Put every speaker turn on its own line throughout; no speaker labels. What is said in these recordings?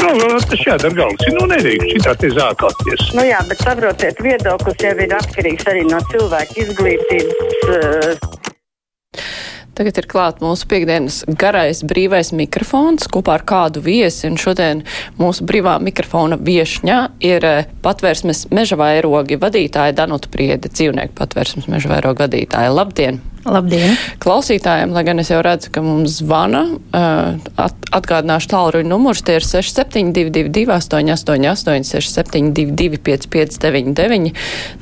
nu, galvā tas jādara galvas. Nu, nedrīkst šitā te zākāties.
Nu jā, bet saprotiet, viedoklis jau ir atkarīgs arī no cilvēka izglītības. Uh...
Tagad ir klāt mūsu piekdienas garais brīvais mikrofons kopā ar kādu viesi, un šodien mūsu brīvā mikrofona viešņa ir eh, patvērsmes meža vairogi vadītāja Danuta Priede, dzīvnieku patvērsmes meža vairogi vadītāja. Labdien!
Labdien!
Klausītājiem, lai gan es jau redzu, ka mums zvana, at, atgādināšu tālruņa numurs, tie ir 6722, 888, 672, 559,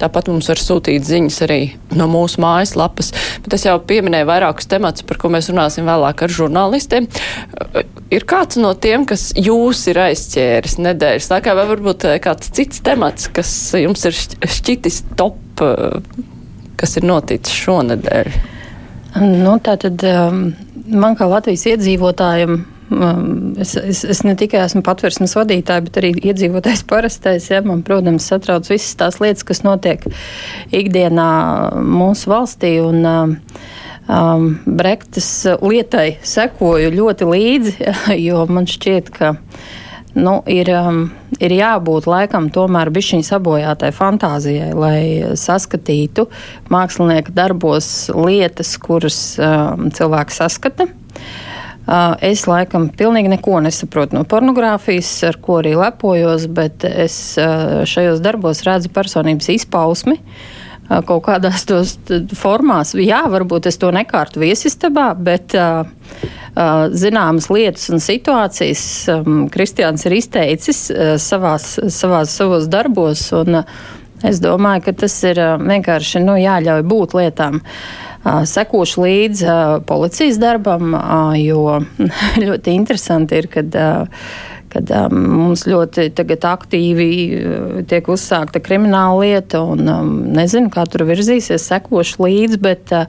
tāpat mums var sūtīt ziņas arī no mūsu mājaslapas, bet es jau pieminēju vairākus temats, par ko mēs runāsim vēlāk ar žurnālistiem. Ir kāds no tiem, kas jūs ir aizķēris nedēļas laikā, vai varbūt kāds cits temats, kas jums ir šķitis top, kas ir noticis šonedēļ?
Nu, tā tad um, man kā Latvijas iedzīvotājiem. Um, es, es, es ne tikai esmu patvērsmes vadītāja, bet arī iedzīvotājs parastais. Ja, man, protams, satrauc visas tās lietas, kas notiek ikdienā mūsu valstī. Un, um, um, Brektas lietai sekoju ļoti līdzi, jo man šķiet, ka nu, ir, um, ir jābūt laikam tomēr bišķiņa sabojātai fantāzijai, lai saskatītu mākslinieka darbos lietas, kuras um, cilvēks saskata. Uh, es laikam pilnīgi neko nesaprotu no pornogrāfijas, ar ko arī lepojos, bet es uh, šajos darbos redzu personības izpausmi. Uh, kaut kādās tos formās, jā, varbūt es to nekārtu viesistabā, bet uh, Uh, zināmas lietas un situācijas um, Kristiāns ir izteicis uh, savās, savās, savos darbos. Un, es domāju, ka tas ir vienkārši nu, jāļauj būt lietām. Sekošu līdzi policijas darbam, jo ļoti interesanti ir, kad kad um, mums ļoti aktīvi uh, tiek uzsākta krimināla lieta, un um, nezinu, kā tur virzīsies, sekošu līdzi, bet, uh,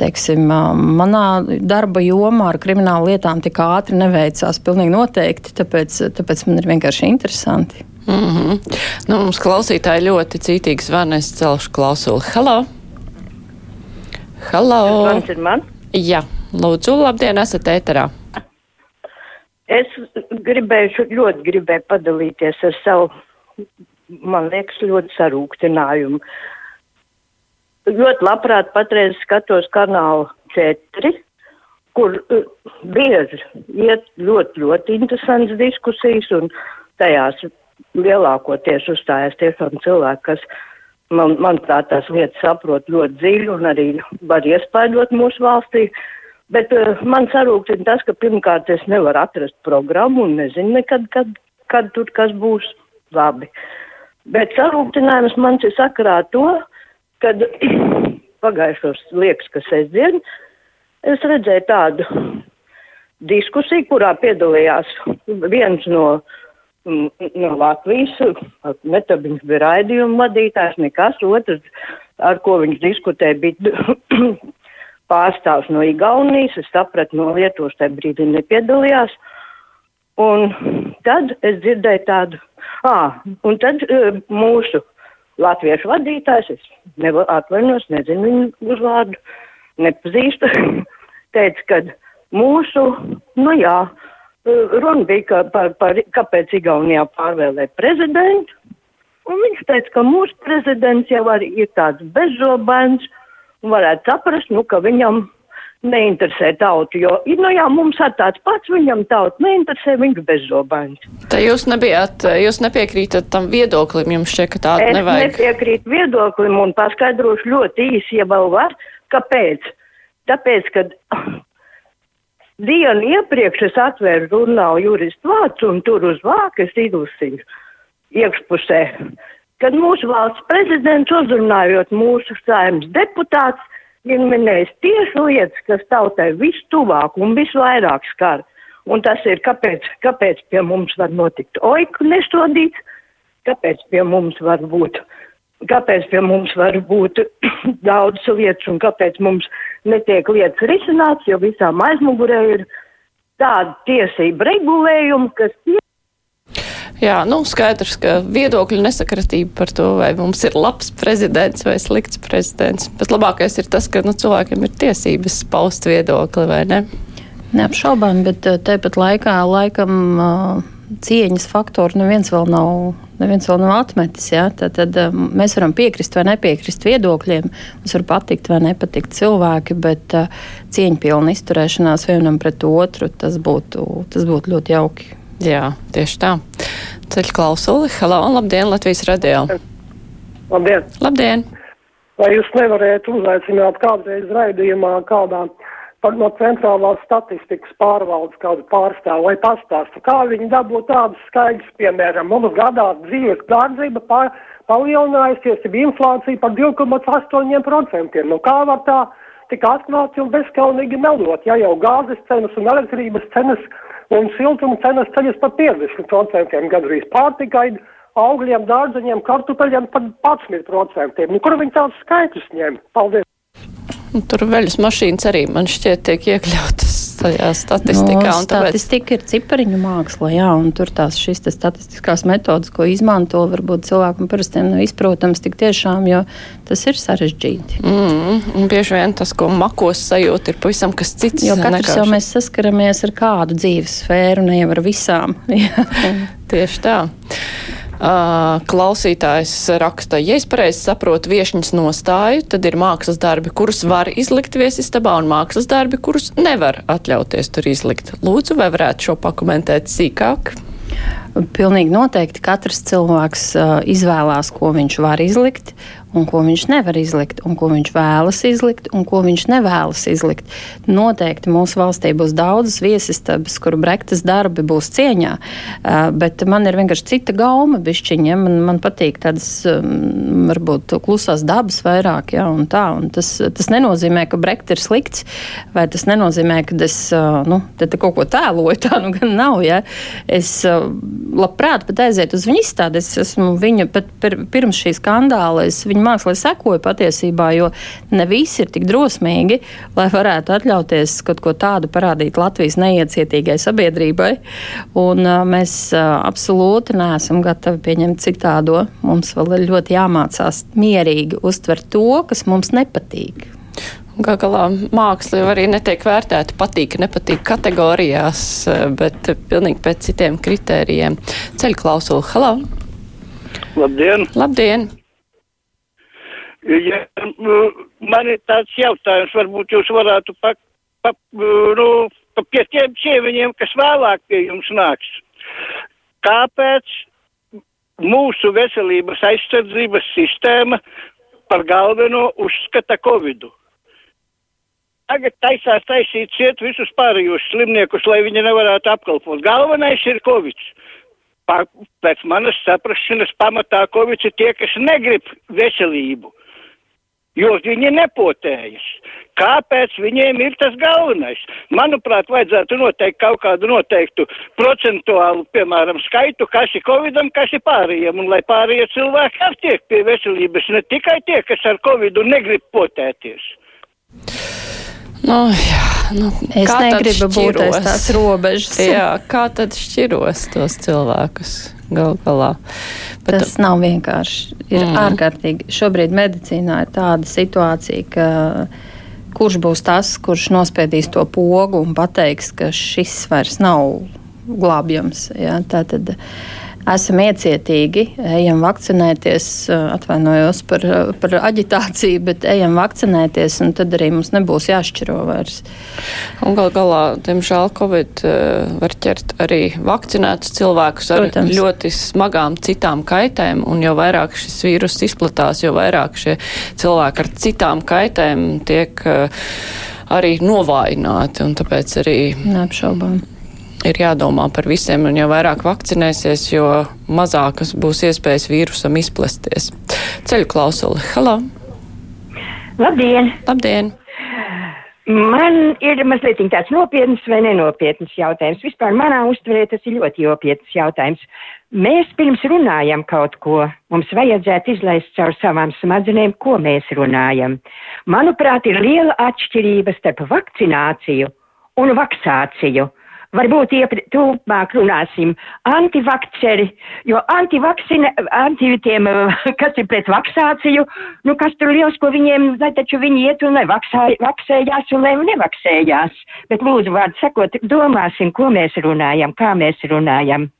teiksim, uh, manā darba jomā ar kriminālu lietām tik ātri neveicās pilnīgi noteikti, tāpēc, tāpēc man ir vienkārši interesanti.
Mm -hmm. nu, mums klausītāji ļoti cītīgi zvana, es celšu klausuli. Halo! Halo! Jā, lūdzu, labdien, esat ēterā.
Es gribēju, ļoti gribēju padalīties ar savu, man liekas, ļoti sarūktinājumu. Ļoti labprāt patreiz skatos kanālu 4, kur uh, bieži iet ļoti, ļoti interesants diskusijas, un tajās lielākoties uzstājas tiešām cilvēki, kas, man, manuprāt, tās lietas saprot ļoti dziļi un arī var iespaidot mūsu valstī. Uh, Bet uh, man sarūktina tas, ka pirmkārt es nevaru atrast programmu un nezinu nekad, kad, kad tur kas būs labi. Bet sarūktinājums man ir sakarā to, kad pagājušos liekas, ka sestdien es redzēju tādu diskusiju, kurā piedalījās viens no, no Latvijas, netabiņas bija raidījuma vadītājs, nekas otrs, ar ko viņš diskutēja, bija pārstāvs no Igaunijas, es sapratu, no Lietuvas tajā brīdī nepiedalījās. Un tad es dzirdēju tādu, ah, un tad uh, mūsu latviešu vadītājs, es nevaru atvainos, nezinu viņu uzvārdu, nepazīstu, teica, ka mūsu, nu jā, runa bija ka par, par, kāpēc Igaunijā pārvēlē prezidentu, un viņš teica, ka mūsu prezidents jau arī ir tāds bezžobains, varētu saprast, nu, ka viņam neinteresē tautu, jo, nu jā, mums ir tāds pats, viņam tauta neinteresē, viņš bezzobains.
Tā jūs nebijāt, jūs nepiekrītat tam viedoklim, jums šķiet, ka tāda
es
nevajag.
Es nepiekrītu viedoklim un paskaidrošu ļoti īsi, ja vēl var, kāpēc. Tāpēc, kad dienu iepriekš es atvēru žurnālu juristu vārds un tur uz vākas izlasīju iekšpusē kad mūsu valsts prezidents uzrunājot mūsu saimnes deputāts, ir minējis tieši lietas, kas tautai vistuvāk un visvairāk skar. Un tas ir, kāpēc, kāpēc pie mums var notikt oiku nesodīts, kāpēc pie mums var būt, kāpēc pie mums var būt daudz lietas un kāpēc mums netiek lietas risināts, jo visām aizmugurē ir tāda tiesība regulējuma, kas tie
Jā, nu skaidrs, ka viedokļu nesakratība par to, vai mums ir labs prezidents vai slikts prezidents. Bet labākais ir tas, ka nu, cilvēkiem ir tiesības paust viedokli, vai ne?
Neapšaubām, bet eh, tāpat laikā laikam. Uh, cieņas faktoru neviens vēl nav, neviens vēl nav atmetis. Ja? Tad, tad um, mēs varam piekrist vai nepiekrist viedokļiem, mums var patikt vai nepatikt cilvēki, bet cieņpilna izturēšanās vienam pret otru tas būtu, tas būtu ļoti jauki.
Jā, tieši tā. Ceļu klausuli. Halo, labdien, Latvijas radio.
Labdien!
Labdien!
Vai jūs nevarētu uzaicināt kādreiz raidījumā kādā no centrālās statistikas pārvaldes kādu pārstāvu vai pastāstu, kā viņi dabū tādus skaidrs, piemēram, mums gadā dzīves dārdzība pār, palielinājusies, ir inflācija par 2,8%. Nu, kā var tā tik atklāti un bezskaunīgi melot, ja jau gāzes cenas un elektrības cenas un siltuma cenas ceļas par 50% gadrīz pārtikai, augļiem, dārzeņiem, kartupeļiem par 11%. Nu, kur viņi tādus skaitļus ņem? Paldies!
Nu, tur veļas mašīnas arī man šķiet tiek iekļautas tajā statistikā.
No, statistika tāpēc... ir cipariņu māksla, jā, un tur tās šīs statistiskās metodas, ko izmanto, varbūt cilvēkam parastiem nav izprotams tik tiešām, jo tas ir sarežģīti.
Mm, un bieži vien tas, ko makos sajūt, ir pavisam kas cits.
Jo katrs nekāši. jau mēs saskaramies ar kādu dzīves sfēru, ne jau ar visām.
Tieši tā. Uh, klausītājs raksta, ja es pareizi saprotu viešņas nostāju, tad ir mākslas darbi, kurus var izlikt viesistabā, un mākslas darbi, kurus nevar atļauties tur izlikt. Lūdzu, vai varētu šo pakomentēt sīkāk?
Pilnīgi noteikti katrs cilvēks uh, izvēlās, ko viņš var izlikt, un ko viņš nevar izlikt, un ko viņš vēlas izlikt, un ko viņš nevēlas izlikt. Noteikti mūsu valstī būs daudzas viesistabas, kuru brektas darbi būs cieņā, uh, bet man ir vienkārši cita gauma bišķiņa. Man, man patīk tādas, um, varbūt, klusās dabas vairāk, ja, un tā. Un tas, tas nenozīmē, ka brekta ir slikts, vai tas nenozīmē, ka es, uh, nu, te, te kaut ko tēloju, tā nu gan nav, ja. Es uh, labprāt pat aiziet uz viņu izstādi, es esmu viņa, pat pirms šī skandāla, es viņu mākslā sekoju patiesībā, jo ne visi ir tik drosmīgi, lai varētu atļauties kaut ko tādu parādīt Latvijas neiecietīgai sabiedrībai. Un, uh, mēs uh, absolūti neesam gatavi pieņemt citādo. Mums vēl ir ļoti jāmācās mierīgi uztvert to, kas mums nepatīk.
Galu galā māksla jau arī netiek vērtēta patīk, nepatīk kategorijās, bet pilnīgi pēc citiem kritērijiem. Ceļu klausulu, halo!
Labdien!
Labdien!
Ja, man ir tāds jautājums, varbūt jūs varētu pa, pa, nu, pa pie tiem ķieviņiem, kas vēlāk pie jums nāks. Kāpēc mūsu veselības aizsardzības sistēma par galveno uzskata Covidu? Tagad taisās taisīt ciet visus pārējos slimniekus, lai viņi nevarētu apkalpot. Galvenais ir Covid. Pa, pēc manas saprašanas pamatā Covid ir tie, kas negrib veselību jo viņi nepotējas. Kāpēc viņiem ir tas galvenais? Manuprāt, vajadzētu noteikt kaut kādu noteiktu procentuālu, piemēram, skaitu, kas ir covidam, kas ir pārējiem, un lai pārējie cilvēki attiek pie veselības, ne tikai tie, kas ar covidu negrib potēties.
Nu, jā, nu,
es negribu būt aiz tās robežas.
jā, kā tad šķiros tos cilvēkus? gal galā.
Bet, Tas nav vienkārši. Ir mm. ārkārtīgi. Šobrīd medicīnā ir tāda situācija, ka kurš būs tas, kurš nospiedīs to pogu un pateiks, ka šis vairs nav glābjams. Ja? Tā tad esam iecietīgi, ejam vakcinēties, atvainojos par, par aģitāciju, bet ejam vakcinēties, un tad arī mums nebūs jāšķiro vairs.
Un gal galā, diemžēl, Covid var ķert arī vakcinētus cilvēkus ar Protams. ļoti smagām citām kaitēm, un jo vairāk šis vīrus izplatās, jo vairāk šie cilvēki ar citām kaitēm tiek arī novājināti, un tāpēc arī.
Neapšaubām
ir jādomā par visiem, un jo vairāk vakcinēsies, jo mazākas būs iespējas vīrusam izplesties. Ceļu klausuli. Halo!
Labdien!
Labdien!
Man ir mazliet tāds nopietns vai nenopietns jautājums. Vispār manā uztverē tas ir ļoti nopietns jautājums. Mēs pirms runājam kaut ko, mums vajadzētu izlaist caur savām smadzenēm, ko mēs runājam. Manuprāt, ir liela atšķirība starp vakcināciju un vaksāciju. Varbūt tūpāk runāsim antivakceri, jo antivaksina, antitiem, kas ir pret vaksāciju, nu kas tur liels, ko viņiem, lai taču viņi iet un lai vaksā, vaksējās un lai nevaksējās. Bet lūdzu vārdu sakot, domāsim, ko mēs runājam, kā mēs runājam.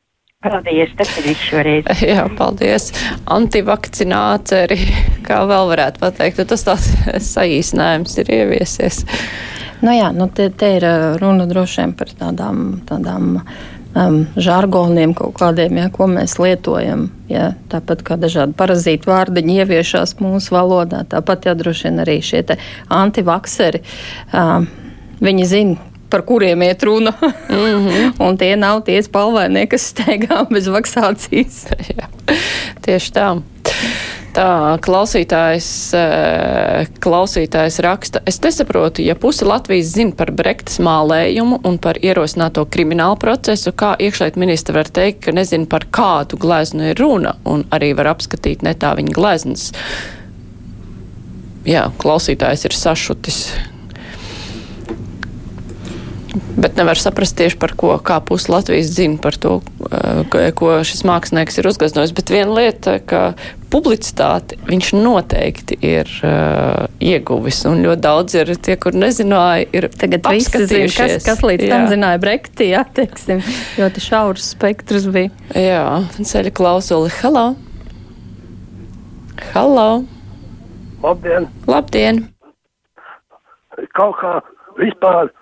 Paldies, tas ir viss šoreiz.
Jā, paldies. Antivakcināceri, kā vēl varētu pateikt, tas tāds saīsinājums ir ieviesies.
Nu jā, nu te, te ir uh, runa droši vien par tādām, tādām um, žargoniem kaut kādiem, ja, ko mēs lietojam. Ja, tāpat kā dažādi parazītu vārdiņi ieviešās mūsu valodā, tāpat jā, droši vien arī šie antivakseri. Um, viņi zina, par kuriem iet runa. Mm -hmm. un tie nav tie spalvainie, kas steigā bez vakcinācijas.
Tieši tā. Tā klausītājs, eh, klausītājs raksta, es nesaprotu, ja pusi Latvijas zina par Brektas mālējumu un par ierosināto kriminālu procesu, kā iekšlēt ministra var teikt, ka nezina par kādu gleznu ir runa un arī var apskatīt netā viņa gleznas. Jā, klausītājs ir sašutis. Bet nevar saprast tieši par ko, kā pusi Latvijas zina par to, eh, ko šis mākslinieks ir uzgaznojis. Bet viena lieta, ka publicitāti viņš noteikti ir uh, ieguvis, un ļoti daudz ir tie, kur nezināja, ir
Tagad visi zina, kas, kas līdz jā. tam zināja Brektī, jā, teiksim, ļoti šaurs spektrs bija.
Jā, ceļa klausuli, halo! Halo!
Labdien!
Labdien!
Kaut kā vispār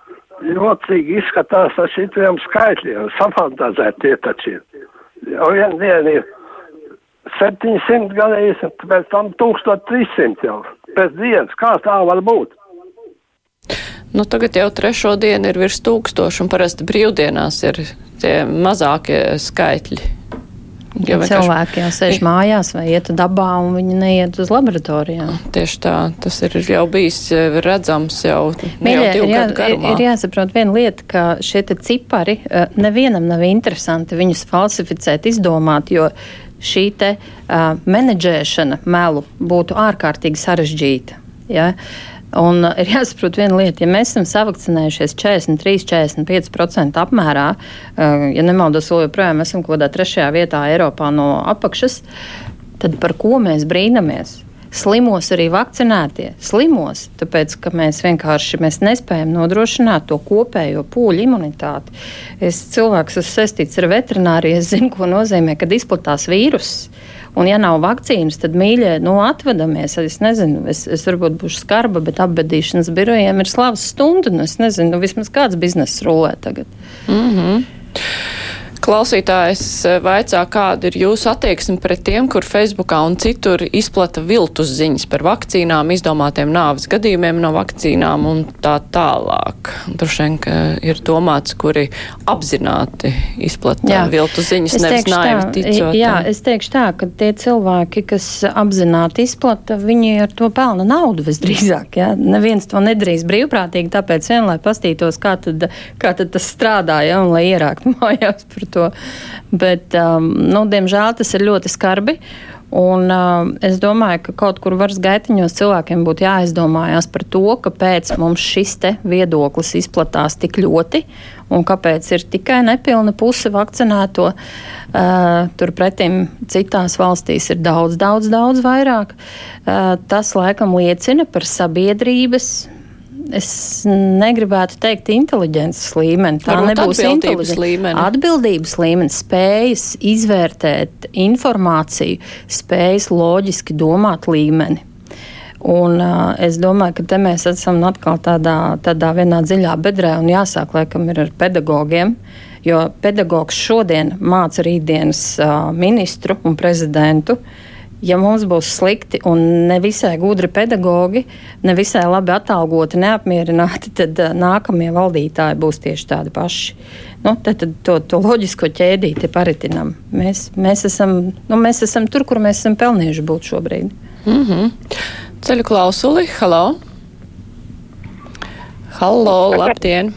jocīgi izskatās ar šitiem skaitļiem, safantazēt tie taču. Jau vien diena ir 700 gadījis, pēc tam 1300 jau pēc dienas. Kā tā var būt?
Nu, tagad jau trešo dienu ir virs tūkstoši, un parasti brīvdienās ir tie mazākie skaitļi.
Ja cilvēki jau sēž mājās vai iet dabā, un viņi neiet uz laboratorijām.
Tieši tā, tas ir jau bijis eh, redzams jau, Mīļie, jau
ir, jā, ir, ir jāsaprot viena lieta, ka šie cipari eh, nevienam nav interesanti viņus falsificēt, izdomāt, jo šī te uh, menedžēšana melu būtu ārkārtīgi sarežģīta. Ja? Un ir jāsaprot viena lieta, ja mēs esam savakcinējušies 43-45% apmērā, ja nemaldos, vēl joprojām esam kaut kādā trešajā vietā Eiropā no apakšas, tad par ko mēs brīnamies? Slimos arī vakcinētie, slimos, tāpēc, ka mēs vienkārši mēs nespējam nodrošināt to kopējo pūļu imunitāti. Es cilvēks esmu saistīts ar veterināriju, es zinu, ko nozīmē, kad izplatās vīruss. Un, ja nav vakcīnas, tad mīļie, nu, atvedamies. Es nezinu, es, es varbūt būšu skarba, bet apbedīšanas birojiem ir slavas stunda. Nu, es nezinu, nu, vismaz kāds bizness rulē tagad.
Mm -hmm. Klausītājs eh, vaicā, kāda ir jūsu attieksme pret tiem, kur Facebookā un citur izplata viltus ziņas par vakcīnām, izdomātiem nāves gadījumiem no vakcīnām un tā tālāk. Droši vien, ka ir domāts, kuri apzināti izplata jā. viltus ziņas, es nevis naivi ticot.
Jā, es teikšu tā, ka tie cilvēki, kas apzināti izplata, viņi ar to pelna naudu visdrīzāk. Jā. Neviens to nedarīs brīvprātīgi, tāpēc vien, lai pastītos, kā tad, kā tad tas strādāja un lai ierāktu mājās par to. Bet, um, nu, diemžēl tas ir ļoti skarbi. Un, uh, es domāju, ka kaut kur varas gaitiņos cilvēkiem būtu jāizdomājās par to, kāpēc mums šis viedoklis izplatās tik ļoti un kāpēc ir tikai nepilna puse vakcinēto. Uh, Turpretī citās valstīs ir daudz, daudz, daudz vairāk. Uh, tas laikam liecina par sabiedrības es negribētu teikt inteliģences līmeni. Tā
Varbūt
nebūs
atbildības līmeni.
Atbildības līmenis, spējas izvērtēt informāciju, spējas loģiski domāt līmeni. Un, uh, es domāju, ka te mēs esam atkal tādā, tādā vienā dziļā bedrē un jāsāk laikam ir ar pedagogiem. Jo pedagogs šodien māca rītdienas uh, ministru un prezidentu uh, ja mums būs slikti un nevisai gudri pedagogi, nevisai labi atalgoti, neapmierināti, tad uh, nākamie valdītāji būs tieši tādi paši. Nu, tad, tad to, to loģisko ķēdīti paritinam. Mēs, mēs, esam, nu, mēs esam tur, kur mēs esam pelnījuši būt šobrīd.
Mm -hmm. Ceļu klausuli, halo! Halo, labdien!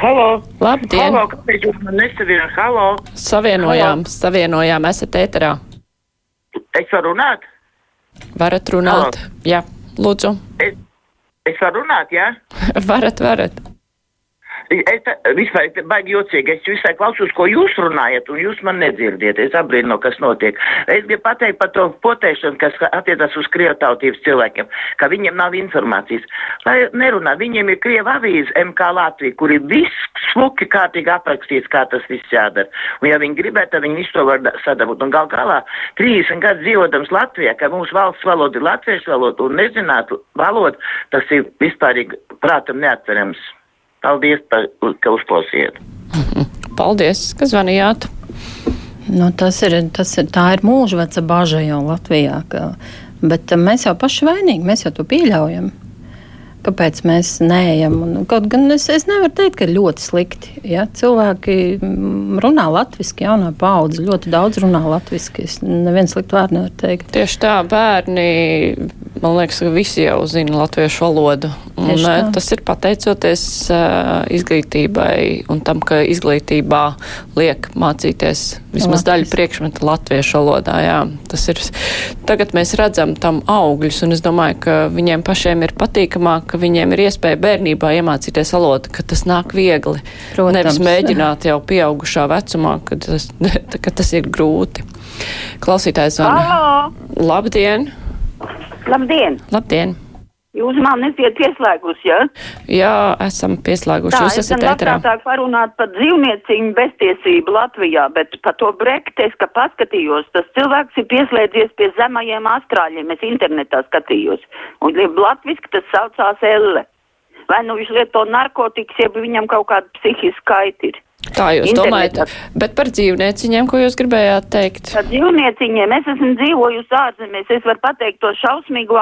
Halo!
Labdien!
Halo, kāpēc jūs man nesavienojāt? Halo!
Savienojām, Halo. savienojām, esat ēterā.
Es varu runāt?
Varat runāt. Halo. Jā, lūdzu.
Es, es varu runāt, jā?
varat, varat.
Es te baigi jocīgi, es visai klausos, ko jūs runājat, un jūs man nedzirdiet. Es abrīno, kas notiek. Es gribu pateikt par to potēšanu, kas attiecas uz krievu tautības cilvēkiem, ka viņiem nav informācijas. Lai nerunā, viņiem ir krieva avīze MK Latvija, kur ir viss smuki kārtīgi aprakstīts, kā tas viss jādara. Un ja viņi gribētu, tad viņi visu to var sadabūt. Un gal galā 30 gadus dzīvodams Latvijā, ka mūsu valsts valoda ir latviešu valoda un nezinātu valodu, tas ir vispārīgi prātam neatverams. Paldies, par, ka uzklausījāt.
Paldies, ka zvanījāt.
Nu, tas ir, tas ir, tā ir mūža veca bažas jau Latvijā. Ka, bet mēs jau paši vainīgi, mēs jau to pieļaujam. Kāpēc mēs neejam? Un, kaut gan es, es nevaru teikt, ka ļoti slikti. Ja? Cilvēki runā latviešu, jaunā paudze ļoti daudz runā latviešu. Es nevienu sliktu vārdu nevaru teikt.
Tieši tā, bērni, man liekas, ka visi jau zina latviešu valodu. Un, tas ir pateicoties uh, izglītībai un tam, ka izglītībā liek mācīties vismaz daļu priekšmetu latviešu valodā. Jā. Tas ir, tagad mēs redzam tam augļus, un es domāju, ka viņiem pašiem ir patīkamāk ka viņiem ir iespēja bērnībā iemācīties valodu, ka tas nāk viegli. Protams. Nevis mēģināt jau pieaugušā vecumā, kad tas, kad tas ir grūti. Klausītājs zvana. Labdien!
Labdien!
Labdien!
Jūs man nesiet pieslēgusi, ja?
Jā, esam pieslēguši.
Tā,
Jūs esat ēterā.
labprātāk parunāt par dzīvnieciņu beztiesību Latvijā, bet par to brektes, ka paskatījos, tas cilvēks ir pieslēdzies pie zemajiem astrāļiem, es internetā skatījos. Un latviski tas saucās Elle. Vai nu viņš lieto narkotikas, ja viņam kaut kāda psihiska kaita ir.
Tā jūs Internetā. domājat, bet par dzīvnieciņiem, ko jūs gribējāt teikt?
Par dzīvnieciņiem es esmu dzīvojusi ārzemēs, es varu pateikt to šausmīgo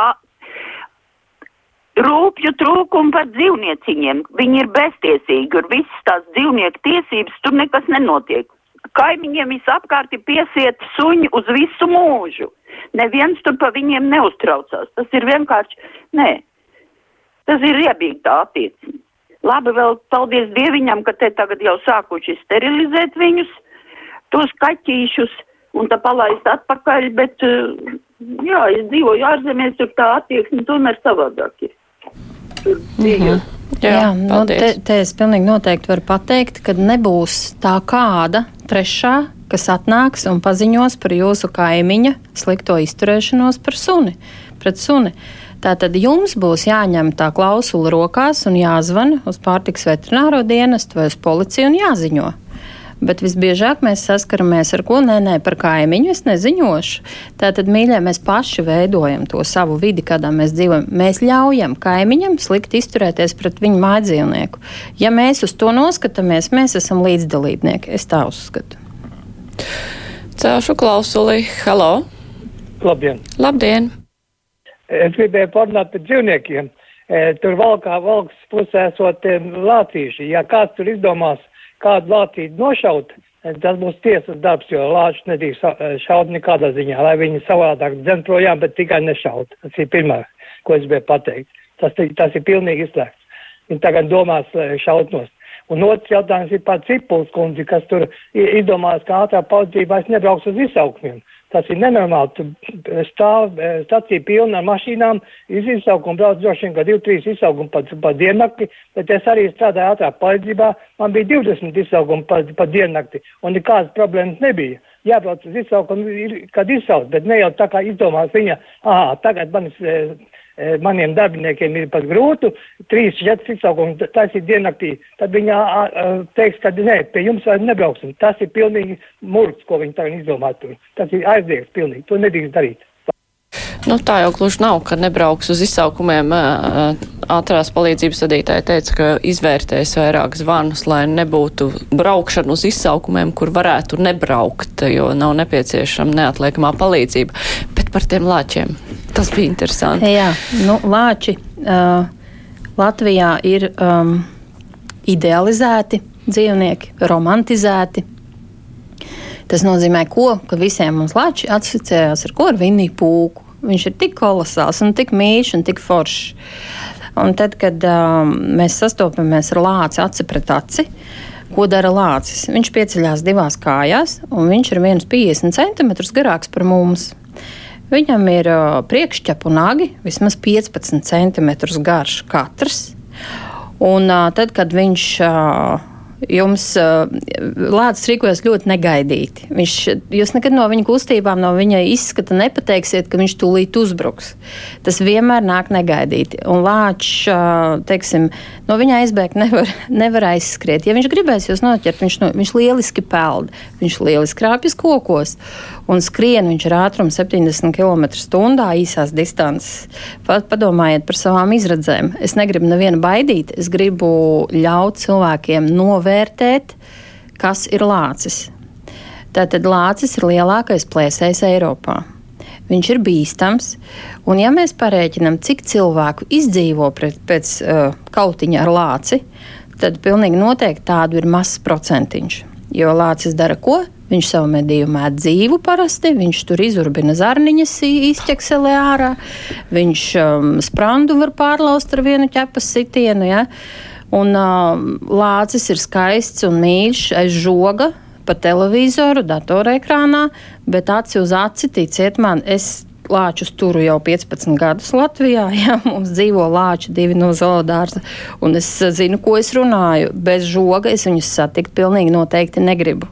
rūpju trūkumu par dzīvnieciņiem. Viņi ir beztiesīgi, un visas tās dzīvnieku tiesības tur nekas nenotiek. Kaimiņiem visapkārt ir piesiet suņi uz visu mūžu. Neviens tur pa viņiem neuztraucās. Tas ir vienkārši, nē, tas ir riebīgi tā attieksme. Labi, vēl paldies Dieviņam, ka te tagad jau sākuši sterilizēt viņus, tos kaķīšus, un tā palaist atpakaļ, bet, jā, es dzīvoju ārzemēs, tur tā attieksme tomēr savādāk ir tur bija. -hmm.
Jā, Jā nu, te, te es pilnīgi noteikti varu pateikt, ka nebūs tā kāda trešā, kas atnāks un paziņos par jūsu kaimiņa slikto izturēšanos par suni, pret suni. Tātad jums būs jāņem tā klausula rokās un jāzvan uz pārtiks veterināro dienestu vai uz policiju un jāziņo bet visbiežāk mēs saskaramies ar ko nē, nē, par kaimiņu es neziņošu. Tātad, mīļie, mēs paši veidojam to savu vidi, kādā mēs dzīvojam. Mēs ļaujam kaimiņam slikti izturēties pret viņu mājdzīvnieku. Ja mēs uz to noskatāmies, mēs esam līdzdalībnieki. Es tā uzskatu.
Cēlšu klausuli. Halo!
Labdien!
Labdien!
Es gribēju parunāt par dzīvniekiem. E, tur valkā valks pusē esot e, lācīši. Ja kāds tur izdomās kādu lācīti nošaut, tas būs tiesas darbs, jo lāčus nedrīkst šaut nekādā ziņā, lai viņi savādāk dzen projām, bet tikai nešaut. Tas ir pirmā, ko es gribēju pateikt. Tas, tas ir pilnīgi izslēgts. Viņi tagad domās šaut nost. Un otrs jautājums ir par Cipuls kundzi, kas tur izdomās, ka ātrā palīdzībā es nebraukšu uz izsaukumiem. Tas ir nenormāli. Tu stāv stacija pilna ar mašīnām, iz izsaukumu brauc droši vien, ka 2-3 izsaukumi pa, pa diennakti, bet es arī strādāju ātrā palīdzībā, man bija 20 izsaukumi pa, pa diennakti, un nekādas problēmas nebija. Jābrauc uz izsaukumu, kad izsauc, bet ne jau tā kā izdomās viņa, aha, tagad manis Eh, maniem darbiniekiem ir pat grūti, trīs, četras izsaukumi taisīt diennaktī, tad viņa teiks, ka nē, pie jums vairs nebrauksim. Tas ir pilnīgi murgs, ko viņi tagad izdomā tur. Tas ir aizliegts pilnīgi, to nedrīkst darīt.
Nu, tā jau gluži nav, ka nebrauks uz izsaukumiem. Ātrās palīdzības vadītāja teica, ka izvērtēs vairāk zvanus, lai nebūtu braukšana uz izsaukumiem, kur varētu nebraukt, jo nav nepieciešama neatliekamā palīdzība. Bet par tiem lāčiem. Tas bija interesanti.
Jā, nu, lāči uh, Latvijā ir um, idealizēti dzīvnieki, romantizēti. Tas nozīmē, ko, ka visiem mums lāči asociējās ar ko? Ar Viniju Pūku. Viņš ir tik kolosāls un tik mīļš un tik foršs. Un tad, kad um, mēs sastopamies ar lāci aci pret aci, ko dara lācis? Viņš pieceļās divās kājās, un viņš ir 1,50 cm garāks par mums. Viņam ir uh, priekšķepu nagi, vismaz 15 cm garš katrs. Un uh, tad, kad viņš uh, jums lācis rīkojas ļoti negaidīti. Viņš, jūs nekad no viņa kustībām, no viņa izskata nepateiksiet, ka viņš tūlīt uzbruks. Tas vienmēr nāk negaidīti. Un lāčs, teiksim, no viņa aizbēgt nevar, nevar aizskriet. Ja viņš gribēs jūs noķert, viņš, no, viņš lieliski peld, viņš lieliski krāpjas kokos un skrien viņš ar ātrumu 70 km/h īsās distances. Padomājiet par savām izredzēm. Es negribu nevienu baidīt, es gribu ļaut cilvēkiem novērtēt, kas ir lācis. Tātad lācis ir lielākais plēsējs Eiropā. Viņš ir bīstams, un ja mēs parēķinām, cik cilvēku izdzīvo pret, pēc uh, kautiņa ar lāci, tad pilnīgi noteikti tādu ir mazs procentiņš. Jo lācis dara ko? Viņš savu medīju mēt dzīvu parasti, viņš tur izurbina zarniņas, izķekselē ārā, viņš um, sprandu var pārlaust ar vienu ķepas sitienu. Ja? Un um, lācis ir skaists un mīļš aiz žoga, pa televizoru, datorekrānā, bet aci uz aci, ticiet man, es lāčus turu jau 15 gadus Latvijā. Jā, mums dzīvo lāči divi no zoodārza, un es zinu, ko es runāju. Bez žoga es viņus satikt pilnīgi noteikti negribu.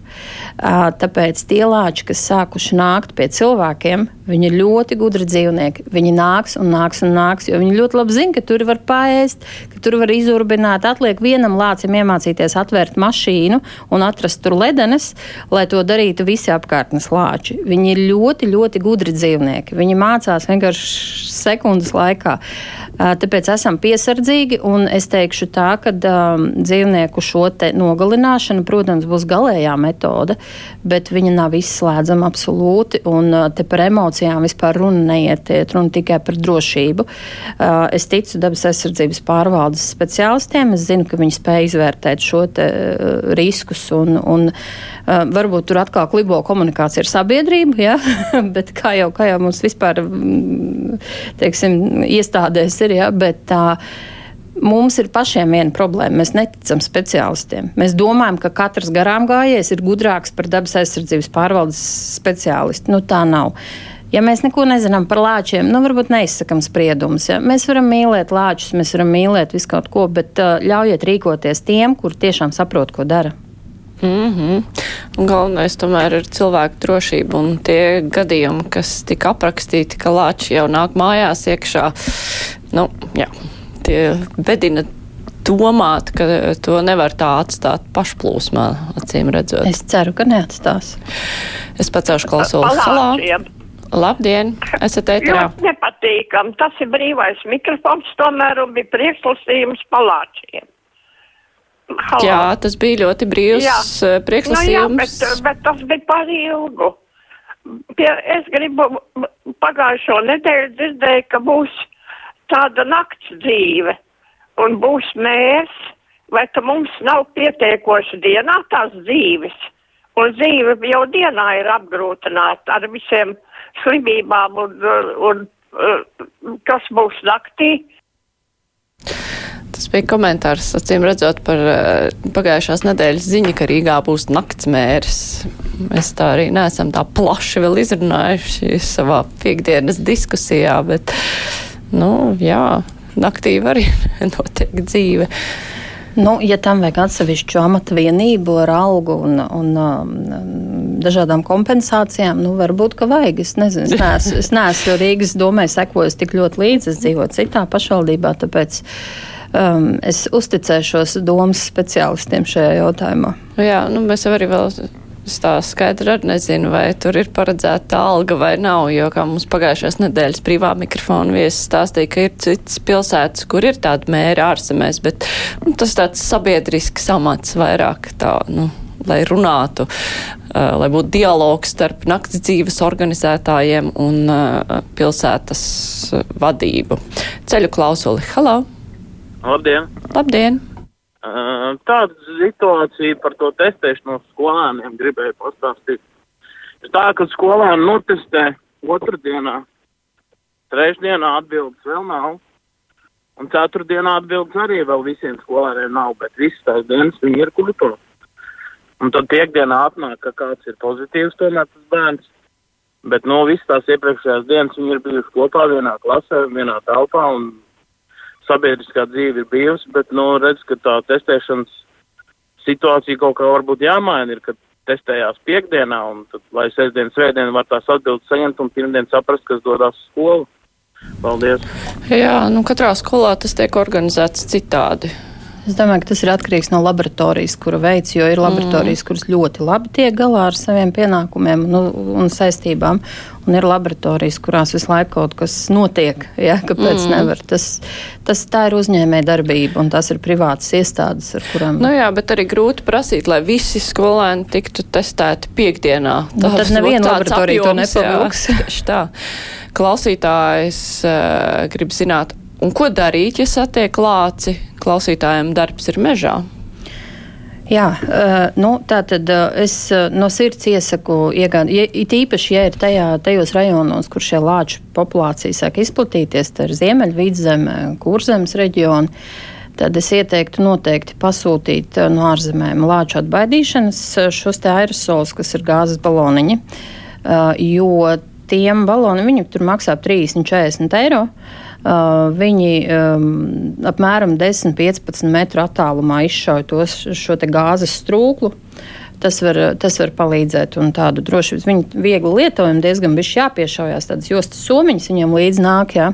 Tāpēc tie lāči, kas sākuši nākt pie cilvēkiem, viņi ir ļoti gudri dzīvnieki. Viņi nāks un nāks un nāks, jo viņi ļoti labi zina, ka tur var paēst, ka tur var izurbināt. Atliek vienam lācim iemācīties atvērt mašīnu un atrast tur ledenes, lai to darītu visi apkārtnes lāči. Viņi ir ļoti, ļoti gudri dzīvnieki. Viņi mācās vienkārši sekundes laikā. Tāpēc esam piesardzīgi, un es teikšu tā, ka um, dzīvnieku šo nogalināšana, protams, būs galējā metode, bet viņa nav izslēdzama absolūti, un te par emocijām vispār runa neiet, iet runa tikai par drošību. Uh, es ticu dabas aizsardzības pārvaldes speciālistiem, es zinu, ka viņi spēj izvērtēt šo te, uh, riskus, un, un uh, varbūt tur atkal klibo komunikācija ar sabiedrību, ja? bet kā jau, kā jau mums vispār, mm, teiksim, iestādēs ir, ja? bet tā. Mums ir pašiem viena problēma. Mēs neticam speciālistiem. Mēs domājam, ka katrs garām gājējs ir gudrāks par dabas aizsardzības pārvaldes speciālistu. Nu, tā nav. Ja mēs neko nezinām par lāčiem, nu, varbūt neizsakām spriedumus. Ja? Mēs varam mīlēt lāčus, mēs varam mīlēt visu kaut ko, bet uh, ļaujiet rīkoties tiem, kur tiešām saprot, ko dara.
Mm -hmm. Galvenais tomēr ir cilvēku drošība un tie gadījumi, kas tika aprakstīti, ka lāči jau nāk mājās iekšā. Nu, jā, tie bedina domāt, ka to nevar tā atstāt pašplūsmā, acīm redzot.
Es ceru, ka neatstās.
Es pacelšu klausuli. Halā! Labdien! Esat ēterā.
Ļoti nepatīkam. Tas ir brīvais mikrofons tomēr un bija priekšlasījums palāčiem.
Halo. Jā, tas bija ļoti brīvs jā. priekšlasījums.
Nu, jā, bet, bet tas bija par ilgu. Pie, es gribu pagājušo nedēļu dzirdēju, ka būs tāda nakts dzīve un būs mēs, vai ka mums nav pietiekoši dienā tās dzīves. Un dzīve jau dienā ir apgrūtināta ar visiem slimībām un, un, un kas būs naktī.
Tas bija komentārs, acīm redzot, par uh, pagājušās nedēļas ziņu, ka Rīgā būs naktsmērs. Mēs tā arī neesam tā plaši vēl izrunājuši savā piekdienas diskusijā, bet, nu, jā, naktī var notiek dzīve.
Nu, ja tam vajag atsevišķu amata vienību ar algu un, un um, dažādām kompensācijām, nu, varbūt, ka vajag. Es nezinu, es neesmu, es neesmu Rīgas domē sekojis tik ļoti līdzi, es dzīvoju citā pašvaldībā, tāpēc um, es uzticēšos domas speciālistiem šajā jautājumā.
Jā, nu, mēs arī vēl. Tā skaidri arī nezinu, vai tur ir paredzēta alga vai nav, jo, kā mums pagājušās nedēļas privā mikrofona viesis stāstīja, ka ir citas pilsētas, kur ir tāda mēra ārzemēs, bet nu, tas tāds sabiedrisks amats vairāk tā, nu, lai runātu, uh, lai būtu dialogs starp nakts dzīves organizētājiem un uh, pilsētas vadību. Ceļu klausuli. Halo!
Labdien!
Labdien!
Tāda situācija par to testēšanu skolēniem gribēju pastāstīt. Ir tā, ka skolēni notestē otrdienā, trešdienā atbildes vēl nav, un ceturtdienā atbildes arī vēl visiem skolēniem nav, bet visas tās dienas viņi ir kultūra. Un tad piekdienā atnāk, ka kāds ir pozitīvs tomēr tas bērns, bet no nu, visas tās iepriekšējās dienas viņi ir bijuši kopā vienā klasē, vienā telpā un sabiedriskā dzīve ir bijusi, bet, nu, redz, ka tā testēšanas situācija kaut kā varbūt jāmaina, ir, kad testējās piekdienā, un tad, lai sestdien, svētdien var tās atbildes saņemt un pirmdien saprast, kas dodas uz skolu. Paldies!
Jā, nu katrā skolā tas tiek organizēts citādi.
Es domāju, ka tas ir atkarīgs no laboratorijas, kura veids, jo ir laboratorijas, mm. kuras ļoti labi tiek galā ar saviem pienākumiem nu, un saistībām, un ir laboratorijas, kurās visu laiku kaut kas notiek. Ja, kāpēc mm. nevar? Tas, tas tā ir uzņēmē darbība, un tās ir privātas iestādes, ar kurām.
Nu jā, bet arī grūti prasīt, lai visi skolēni tiktu testēti piekdienā.
Nu, tad neviena laboratorija to nepavilks.
Jā, Klausītājs uh, grib zināt, Un ko darīt, ja satiek lāci? Klausītājiem darbs ir mežā.
Jā, uh, nu, tā tad uh, es uh, no sirds iesaku iegādāt, ja, it īpaši, ja ir tajā, tajos rajonos, kur šie lāču populācija sāk izplatīties, tā ir Ziemeļvidzeme, Kurzemes reģioni, tad es ieteiktu noteikti pasūtīt no ārzemēm lāču atbaidīšanas šos te aerosols, kas ir gāzes baloniņi, jo tiem baloni, viņi tur maksā 30-40 eiro. Uh, viņi um, apmēram 10-15 metru attālumā izšauj tos, šo gāzes strūklu. Tas var, tas var palīdzēt, un tādu droši vien viņi viegli lietojumu diezgan bišķi jāpiešaujās. Tādas jostas somiņas viņam līdz nāk. Jā.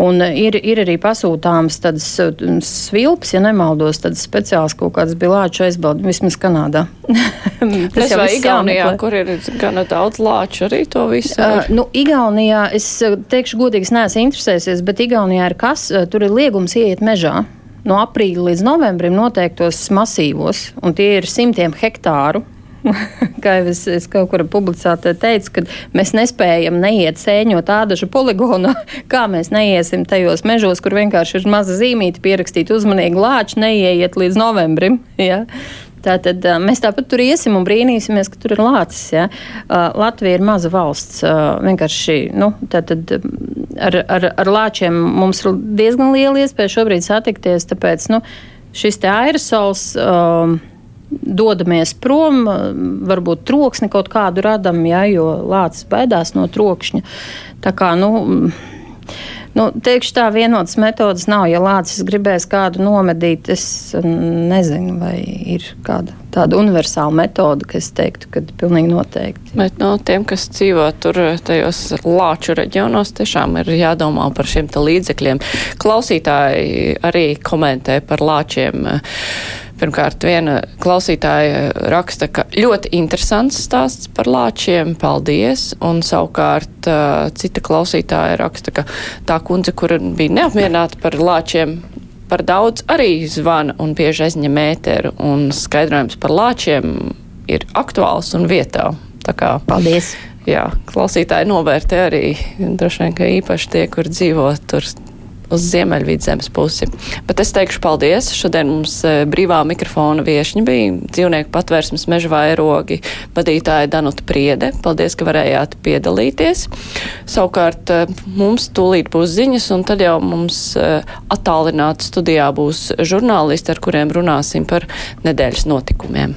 Un ir, ir arī pasūtāms tādas um, svilps, ja nemaldos, tādas speciāls kaut kādas bilāču aizbaudi, vismaz Kanādā.
Tas jau ir Igaunijā, kur ir gana daudz lāču arī to visu.
Uh, nu, Igaunijā, es teikšu godīgi, es neesmu interesēsies, bet Igaunijā ir kas, tur ir liegums ieiet mežā no aprīļa līdz novembrim noteiktos masīvos, un tie ir simtiem hektāru. kā jau es, es kaut kur publicētā teicu, ka mēs nespējam neiet sēņot ādažu poligonu, kā mēs neiesim tajos mežos, kur vienkārši ir maza zīmīte pierakstīt uzmanīgi lāču, neieiet līdz novembrim. Ja? Tātad mēs tāpat tur iesim un brīnīsimies, ka tur ir lācis. Ja? Latvija ir maza valsts. Vienkārši nu, tātad, ar, ar, ar lāčiem mums ir diezgan liela iespēja šobrīd satikties. Tāpēc nu, šis aerosols. Um, dodamies prom, varbūt troksni kaut kādu radam, ja, jo lācis baidās no trokšņa. Tā kā, nu, Nu, teikšu tā, vienotas metodas nav. Ja lācis gribēs kādu nomedīt, es nezinu, vai ir kāda tāda universāla metode, kas teiktu, ka pilnīgi noteikti.
Bet no tiem, kas dzīvo tur tajos lāču reģionos, tiešām ir jādomā par šiem līdzekļiem. Klausītāji arī komentē par lāčiem. Pirmkārt, viena klausītāja raksta, ka ļoti interesants stāsts par lāčiem, paldies, un savukārt cita klausītāja raksta, ka tā kundze, kur bija neapmierināta par lāčiem, par daudz arī zvana un bieži aizņem ēteru, un skaidrojums par lāčiem ir aktuāls un vietā. Tā kā,
paldies!
Jā, klausītāji novērtē arī droši vien, ka īpaši tie, kur dzīvo tur uz Ziemeļvidzemes pusi. Bet es teikšu paldies. Šodien mums e, brīvā mikrofona viešņi bija dzīvnieku patvērsmes meža vairogi vadītāja Danuta Priede. Paldies, ka varējāt piedalīties. Savukārt e, mums tūlīt būs ziņas, un tad jau mums e, attālināti studijā būs žurnālisti, ar kuriem runāsim par nedēļas notikumiem.